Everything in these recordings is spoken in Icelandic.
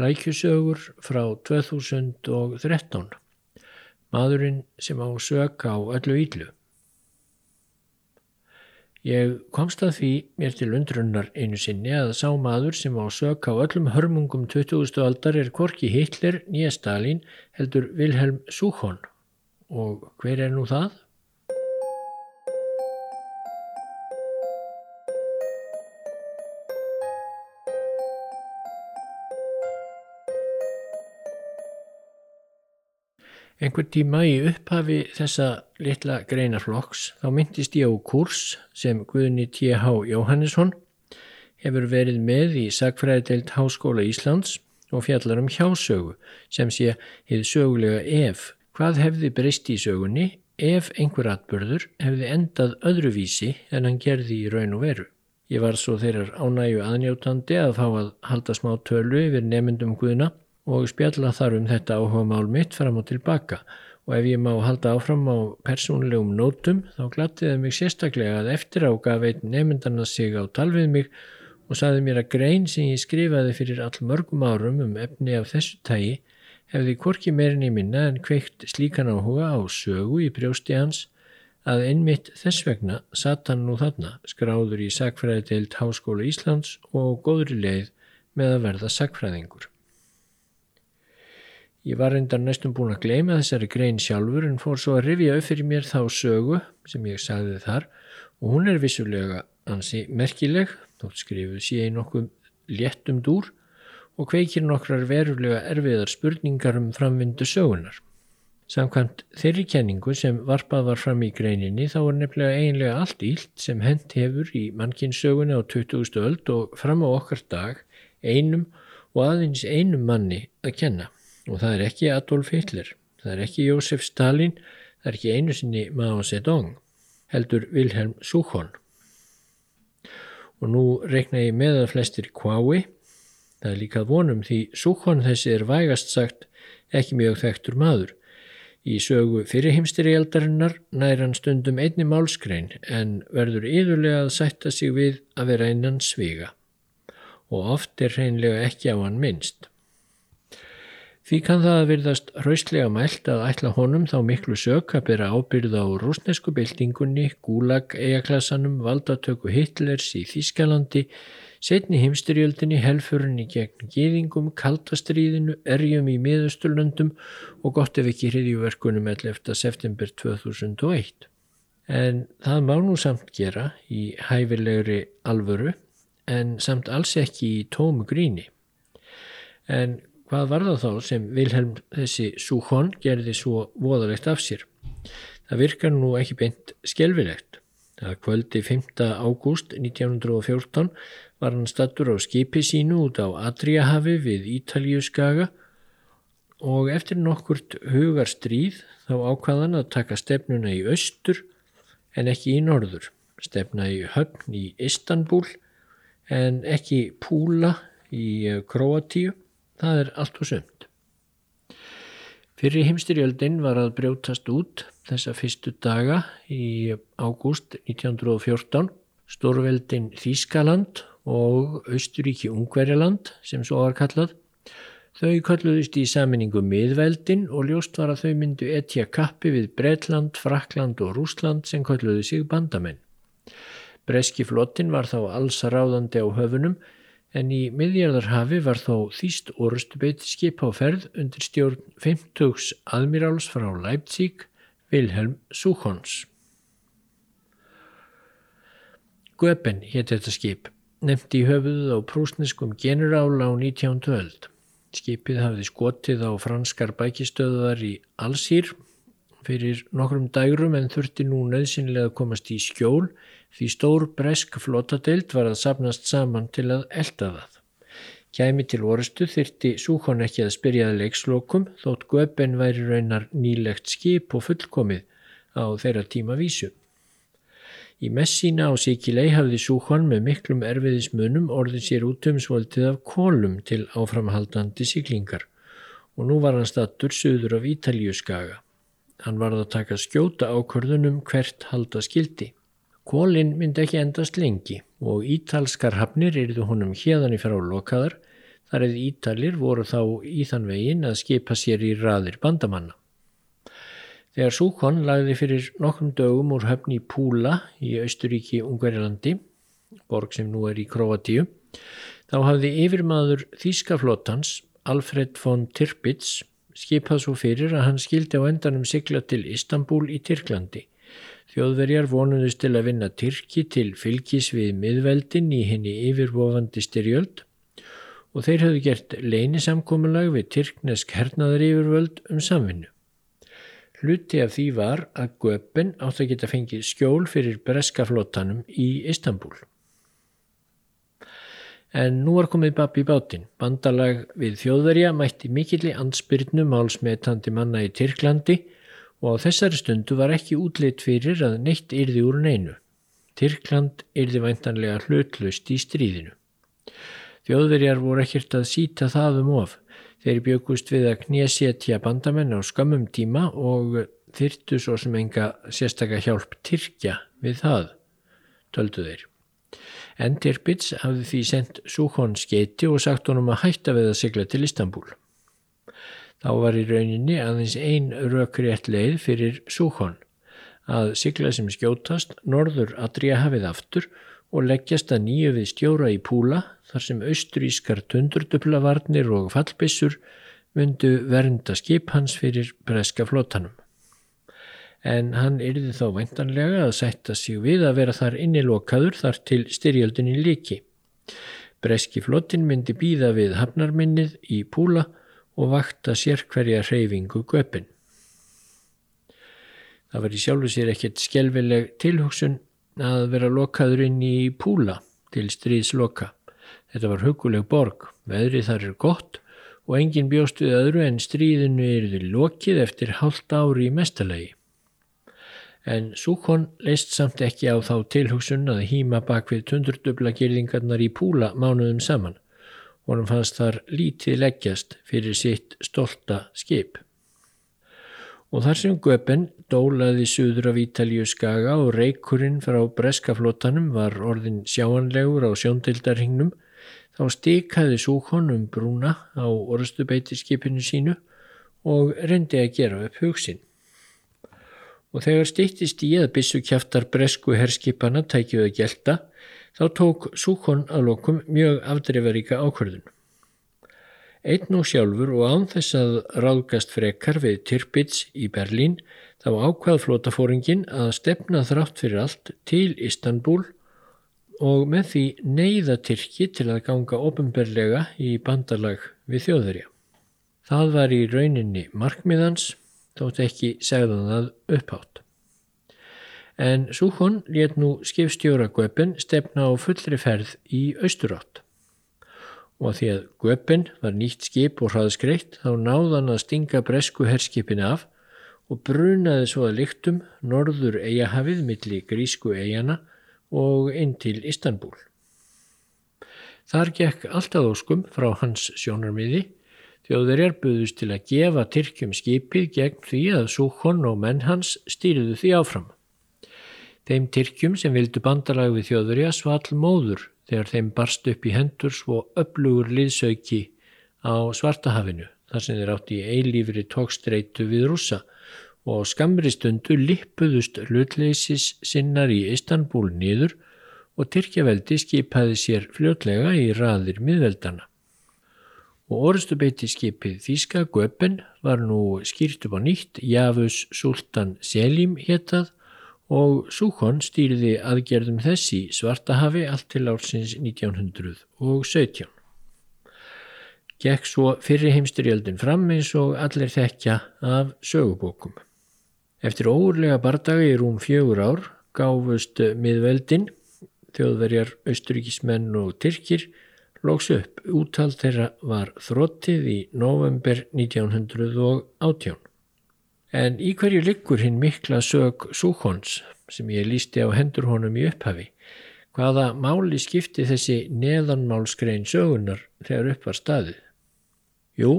Flækjusögur frá 2013. Maðurinn sem á söka á öllu íllu. Ég komst að því mér til undrunnar einu sinni að sá maður sem á söka á öllum hörmungum 20. aldar er Korki Hitler, nýja Stalin, heldur Vilhelm Súhón. Og hver er nú það? Einhver tíma í upphafi þessa litla greinaflokks þá myndist ég á kurs sem Guðni T.H. Jóhannesson hefur verið með í Sagfræðideild Háskóla Íslands og fjallar um hjásögu sem sé hefði sögulega ef hvað hefði breyst í sögunni ef einhver atbörður hefði endað öðruvísi en hann gerði í raun og veru. Ég var svo þeirrar ánægu aðnjótandi að fá að halda smá tölu yfir nefndum Guðna og spjalla þar um þetta áhuga mál mitt fram og tilbaka og ef ég má halda áfram á persónlegum nótum þá glattiði mig sérstaklega að eftir á gaf einn nefndarna sig á talvið mig og saði mér að grein sem ég skrifaði fyrir all mörgum árum um efni af þessu tægi hefði korki meirin í minna en kveikt slíkan áhuga á sögu í brjósti hans að einmitt þess vegna satt hann nú þarna skráður í Sagfræðideild Háskóla Íslands og góðri leið með að verða sagfræðingur. Ég var reyndar næstum búin að gleyma þessari grein sjálfur en fór svo að rifja upp fyrir mér þá sögu sem ég sagði þar og hún er vissulega ansi merkileg, þótt skrifuð sé í nokkuð léttum dúr og kveikir nokkrar verulega erfiðar spurningar um framvindu sögunar. Samkvæmt þeirri kenningu sem varpað var fram í greininni þá var nefnilega eiginlega allt ílt sem hent hefur í mannkinsögunni á 20. öld og fram á okkar dag einum og aðeins einum manni að kenna og það er ekki Adolf Hitler, það er ekki Jósef Stalin, það er ekki einu sinni Mao Zedong, heldur Wilhelm Suchon. Og nú reikna ég með að flestir kvái, það er líka vonum því Suchon þessi er vægast sagt ekki mjög þekktur maður. Í sögu fyrirhimstyrjaldarinnar nær hann stundum einni málskrein en verður yðurlega að sætta sig við að vera innan sviga og oft er hreinlega ekki á hann minnst. Því kann það að virðast hraustlega mælt að ætla honum þá miklu sök að byrja ábyrða á rúsnesku byltingunni, gúlag, eijaklassanum, valdatöku Hitlers í Þískalandi, setni heimstyrjöldinni, helfurinn í gegn gýðingum, kaltastríðinu, erjum í miðusturlöndum og gott ef ekki hriðjúverkunum 11. september 2001. En það má nú samt gera í hæfilegri alvöru en samt alls ekki í tómu gríni. En Hvað var það þá sem Vilhelm þessi Súhón gerði svo voðalegt af sér? Það virkar nú ekki beint skjelvilegt. Það kvöldi 5. ágúst 1914 var hann stattur á skipi sínu út á Adriahafi við Ítalíu skaga og eftir nokkurt hugar stríð þá ákvaðan að taka stefnuna í austur en ekki í norður. Stefna í höfn í Istanbul en ekki Púla í Kroatíu Það er allt og sönd. Fyrir heimstyrjöldin var að brjótast út þessa fyrstu daga í ágúst 1914 Stórveldin Þískaland og Austuríki Ungverjaland sem svo var kallað. Þau kalluðist í saminningu miðveldin og ljóst var að þau myndu etja kappi við Bretland, Frakland og Rúsland sem kalluði sig bandamenn. Breski flottin var þá alls ráðandi á höfunum en í miðjarðarhafi var þó þýst orustubeit skip á ferð undir stjórn 50 aðmiráls frá Leipzig, Wilhelm Suchons. Göpen hétt þetta skip, nefndi í höfuðuð á prúsneskum generál á 19. öld. Skipið hafði skotið á franskar bækistöðar í Allsýr fyrir nokkrum dægrum en þurfti nú nöðsynlega að komast í skjól því stór bresk flotadeild var að sapnast saman til að elda það. Kæmi til orustu þyrti Súkon ekki að spyrjaði leikslokum þótt Göben væri raunar nýlegt skip og fullkomið á þeirra tíma vísu. Í messína á Sikilei hafði Súkon með miklum erfiðismunum orðið sér útumsvoldið af kólum til áframhaldandi siklingar og nú var hann stattur söður af Ítaljuskaga. Hann varð að taka skjóta ákvörðunum hvert halda skildi. Kólinn myndi ekki endast lengi og ítalskar hafnir yrðu honum hérðan í frá lokaðar Þar eða Ítalir voru þá í þann vegin að skipa sér í raðir bandamanna. Þegar Súkon lagði fyrir nokkrum dögum úr höfni Púla í Austuríki Ungverilandi, borg sem nú er í Kroatíu, þá hafði yfirmaður Þískaflótans Alfred von Tirpitz skipað svo fyrir að hann skildi á endanum sigla til Istanbul í Tyrklandi. Þjóðverjar vonuðust til að vinna Tyrki til fylgis við miðveldin í henni yfirvofandi styrjöld og þeir hafðu gert leynisamkomulag við Tyrknesk hernaðar yfirvöld um samvinnu. Hluti af því var að Göpen átt að geta fengið skjól fyrir breskaflótanum í Istanbul. En nú var komið babb í bátinn. Bandalag við þjóðverja mætti mikilli ansbyrnu málsmetandi manna í Tyrklandi og á þessari stundu var ekki útleitt fyrir að neitt yrði úr neinu. Tyrkland yrði væntanlega hlutlust í stríðinu. Þjóðverjar voru ekkert að síta það um of. Þeir byggust við að knésétja bandamenn á skamum tíma og þyrtu svo sem enga sérstakka hjálp Tyrkja við það, töldu þeir. En Tirpitz hafði því sendt Súhón skeiti og sagt honum að hætta við að sigla til Istanbul. Þá var í rauninni aðeins ein rökriðt leið fyrir Súhón að sigla sem skjótast norður Adriahafið aftur og leggjast að nýju við stjóra í Púla þar sem austrískar tundurdublavarnir og fallbissur myndu vernda skip hans fyrir breska flótanum. En hann yrði þá væntanlega að sætta sig við að vera þar innilokaður þar til styrjöldinni líki. Breski flótin myndi býða við hafnarminnið í Púla og vakta sér hverja hreyfingu göpin. Það var í sjálfu sér ekkert skjelvileg tilhugsun að vera lokaður inn í Púla til stríðsloka. Þetta var huguleg borg, veðrið þar er gott og engin bjóst við öðru en stríðinu eruði lokið eftir hálft ári í mestalagi. En Súkon leist samt ekki á þá tilhugsun að hýma bak við tundurdubla gerðingarnar í púla mánuðum saman. Honum fannst þar lítið leggjast fyrir sitt stolta skip. Og þar sem Göpen dólaði suður af Ítalíu skaga og reykurinn frá breskaflótanum var orðin sjáanlegur á sjóndildarhingnum Þá stikaði Súkon um brúna á orðstubeitisskipinu sínu og reyndi að gera upp hugsin. Og þegar stýttist í að bissu kjæftar bresku herskipana tækjuð að gelta, þá tók Súkon að lokum mjög afdreifaríka ákvörðun. Einn og sjálfur og án þess að ráðgast frekar við Tirpitz í Berlín þá ákvað flótafóringin að stefna þrátt fyrir allt til Istanbul og með því neyða Tyrki til að ganga ofinberlega í bandalag við þjóðverja. Það var í rauninni markmiðans, þótt ekki segðan það upphátt. En Súhón let nú skipstjóra Göpen stefna á fullri ferð í austurátt. Og því að Göpen var nýtt skip og hraðskreitt þá náðan að stinga bresku herskipin af og brunaði svo að lyktum norður eigahafið millir grísku eigana og inn til Istanbul. Þar gekk alltaf óskum frá hans sjónarmiði þjóðverjar buðust til að gefa Tyrkjum skipið gegn því að Súkon og menn hans stýriðu því áfram. Þeim Tyrkjum sem vildu bandalag við þjóðverja svall móður þegar þeim barst upp í hendur svo upplugur liðsauki á Svartahafinu þar sem þeir átti í eilífri tókstreitu við rúsa og skamri stundu lippuðust hlutleysis sinnar í Istanbul nýður og Tyrkjaveldi skipaði sér fljótlega í raðir miðveldana. Og orðstubeiti skipið Þíska Göpen var nú skýrt upp á nýtt Javus Sultan Selim héttað og Súkon stýrði aðgerðum þessi Svartahafi allt til ársins 1917. Gekk svo fyrri heimstyrjöldin fram eins og allir þekkja af sögubókum. Eftir óurlega bardaga í rúm fjögur ár gáfust miðveldin, þjóðverjar, austuríkismenn og tyrkir lóks upp. Úttal þeirra var þróttið í november 1918. En í hverju liggur hinn mikla sög Súhons sem ég lísti á hendur honum í upphafi? Hvaða máli skipti þessi neðanmálskrein sögunar þegar upp var staðið? Jú,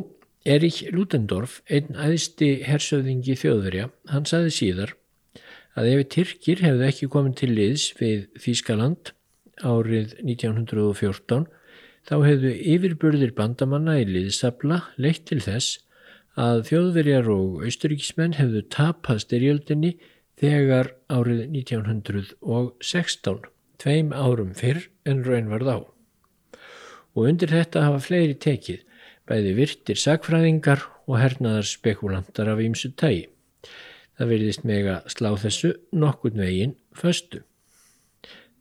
Erich Ludendorff, einn æðsti hersöðingi þjóðverja, hann saði síðar að ef Tyrkir hefðu ekki komið til liðs við Þískaland árið 1914 þá hefðu yfirburðir bandamanna í liðsabla leitt til þess að þjóðverjar og austuríkismenn hefðu tapað styrjöldinni þegar árið 1916, tveim árum fyrr en raun varð á. Og undir þetta hafa fleiri tekið, bæði virtir sagfræðingar og hernaðar spekulantar af ímsu tægi. Það verðist meg að slá þessu nokkun veginn föstu.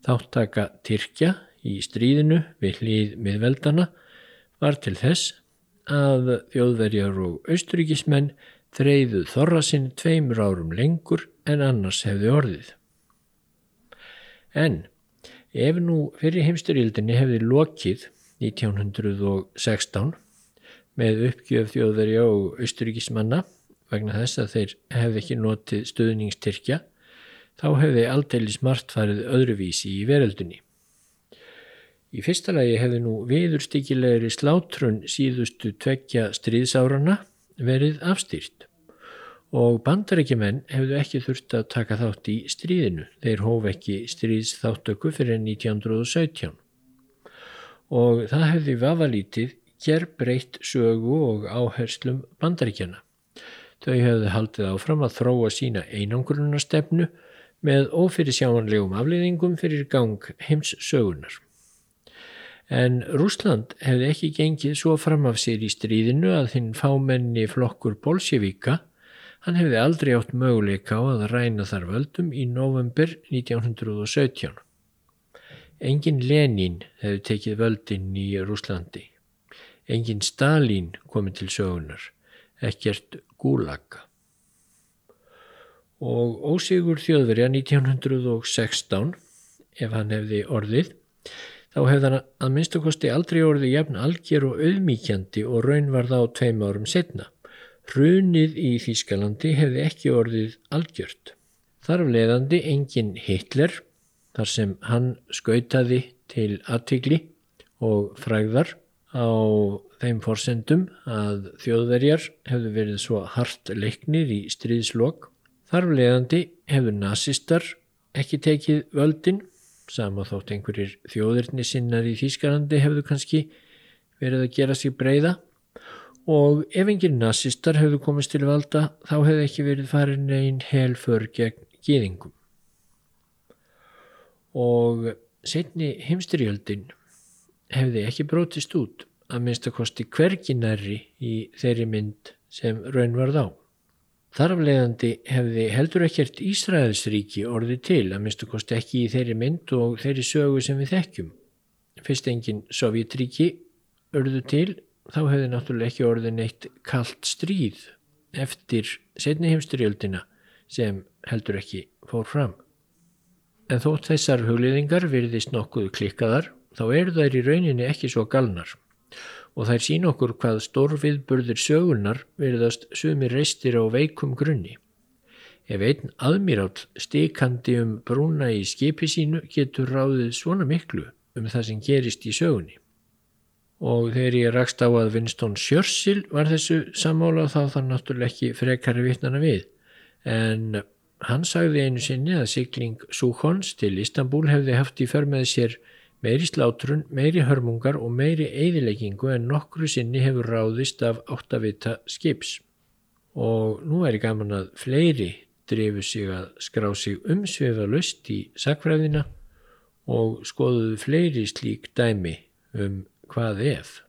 Þáttaka Tyrkja í stríðinu við hlýð miðveldana var til þess að þjóðverjar og austuríkismenn þreyðu þorra sinni tveimur árum lengur en annars hefði orðið. En ef nú fyrir heimsturildinni hefði lokið 1916 með uppgjöf þjóðverja og austuríkismanna vegna þess að þeir hefði ekki notið stöðningstyrkja þá hefði aldeilis margt farið öðruvísi í veröldunni. Í fyrsta lagi hefði nú viðurstíkilegri slátrun síðustu tvekja stríðsárana verið afstýrt og bandarækjumenn hefðu ekki þurft að taka þátt í stríðinu. Þeir hóf ekki stríðsþáttöku fyrir 1917 og það hefði vafalítið ger breytt sögu og áherslum bandarækjana. Þau hefðu haldið áfram að þróa sína einangrunarstefnu með ófyrirsjámanlegum afleiðingum fyrir gang heims sögunar. En Rúsland hefði ekki gengið svo fram af sér í stríðinu að hinn fámenni flokkur Bolsjevíka, hann hefði aldrei átt möguleika á að ræna þar völdum í november 1917. Engin Lenin hefði tekið völdin í Rúslandi. Engin Stalin komið til sögunar, ekkert Gulag og ósigur þjóðverja 1916 ef hann hefði orðið þá hefði hann að minnstakosti aldrei orðið jafn algjör og auðmíkjandi og raun var það á tveim árum setna. Runið í Þýskalandi hefði ekki orðið algjört. Þar af leiðandi engin Hitler þar sem hann skautaði til aðtigli og fræðar á þeim forsendum að þjóðverjar hefðu verið svo hart leiknir í stríðslokk Þarflegandi hefur nazistar ekki tekið völdin, sama þótt einhverjir þjóðirni sinnar í Þýskalandi hefðu kannski verið að gera sig breyða og ef engir nazistar hefðu komist til valda þá hefðu ekki verið farin einn helför gegn gýðingum. Og setni heimstyrjöldin hefði ekki brótist út að minnstakosti hverginarri í þeirri mynd sem raun var þá. Þarflegandi hefði heldur ekkert Ísraelsríki orðið til að minnstu kosti ekki í þeirri mynd og þeirri sögu sem við þekkjum. Fyrst engin Sovjetríki örðu til þá hefði náttúrulega ekki orðið neitt kallt stríð eftir setni heimsturjöldina sem heldur ekki fór fram. En þótt þessar hugliðingar virðist nokkuð klikkaðar þá eru þær í rauninni ekki svo galnar og þær sín okkur hvað stórviðburðir sögunar verðast sumir reistir á veikum grunni. Ef einn aðmírál stikandi um brúna í skipi sínu getur ráðið svona miklu um það sem gerist í sögunni. Og þegar ég rakst á að Winston Churchill var þessu sammála þá þann náttúrulega ekki frekari vittnana við. En hann sagði einu sinni að sigling Sukhons til Istanbul hefði haft í förmeði sér meiri slátrun, meiri hörmungar og meiri eigðileggingu en nokkru sinni hefur ráðist af áttavita skips. Og nú er ég gaman að fleiri drifu sig að skrá sig umsvefa löst í sakfræðina og skoðuðu fleiri slík dæmi um hvað ef.